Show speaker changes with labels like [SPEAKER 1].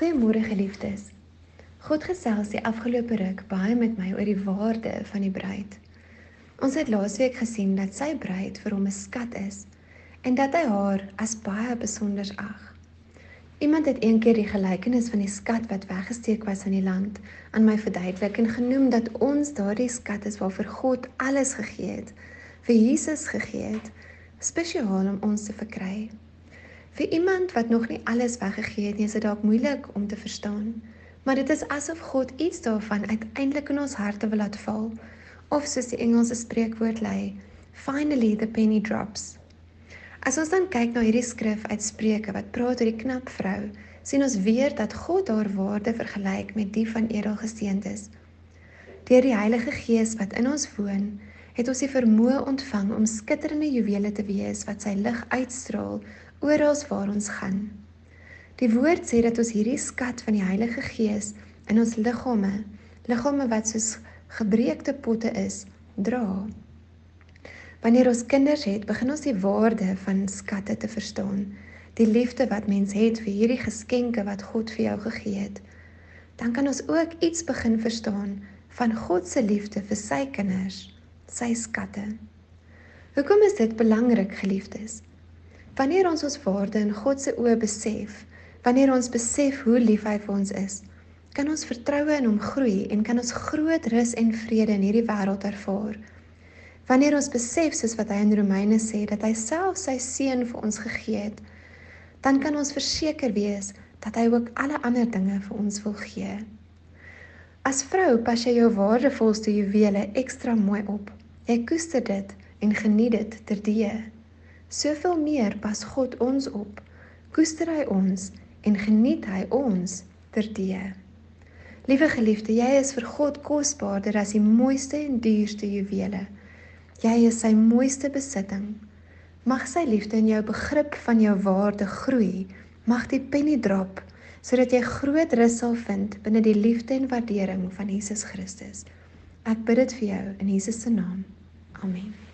[SPEAKER 1] Goeiemôre geliefdes. God gesels die afgelope ruk baie met my oor die waarde van die bruid. Ons het laasweek gesien dat sy bruid vir hom 'n skat is en dat hy haar as baie besonder ag. Iemand het eendag die gelykenis van die skat wat weggesteek was in die land aan my verduidelik en genoem dat ons daardie skat is waarvoor God alles gegee het, vir Jesus gegee het, spesiaal om ons te verkry. Vir iemand wat nog nie alles weggegee het nie, is dit dalk moeilik om te verstaan. Maar dit is asof God iets daarvan uiteindelik in ons harte wil laat val, of soos die Engelse spreekwoord lei, finally the penny drops. As ons dan kyk na hierdie skrif uit Spreuke wat praat oor die knap vrou, sien ons weer dat God haar waarde vergelyk met die van edelgesteentes. Deur die Heilige Gees wat in ons woon, het ons die vermoë ontvang om skitterende juwele te wees wat sy lig uitstraal oral waar ons gaan. Die woord sê dat ons hierdie skat van die Heilige Gees in ons liggame, liggame wat soos gebreekte potte is, dra. Wanneer ons kinders het, begin ons die waarde van skatte te verstaan, die liefde wat mens het vir hierdie geskenke wat God vir jou gegee het. Dan kan ons ook iets begin verstaan van God se liefde vir sy kinders, sy skatte. Hoekom is dit belangrik, geliefdes? Wanneer ons ons waarde in God se oë besef, wanneer ons besef hoe lief hy vir ons is, kan ons vertroue in hom groei en kan ons groot rus en vrede in hierdie wêreld ervaar. Wanneer ons besef soos wat hy in Romeine sê dat hy self sy seun vir ons gegee het, dan kan ons verseker wees dat hy ook alle ander dinge vir ons wil gee. As vrou pas jy jou waardevolste juwele ekstra mooi op. Jy koester dit en geniet dit terdee. Soveel meer pas God ons op. Koester hy ons en geniet hy ons terdee. Liewe geliefde, jy is vir God kosbaarder as die mooiste en duurste juwele. Jy is sy mooiste besitting. Mag sy liefde in jou begrip van jou waarde groei. Mag die penny drop sodat jy groot rus sal vind binne die liefde en waardering van Jesus Christus. Ek bid dit vir jou in Jesus se naam. Amen.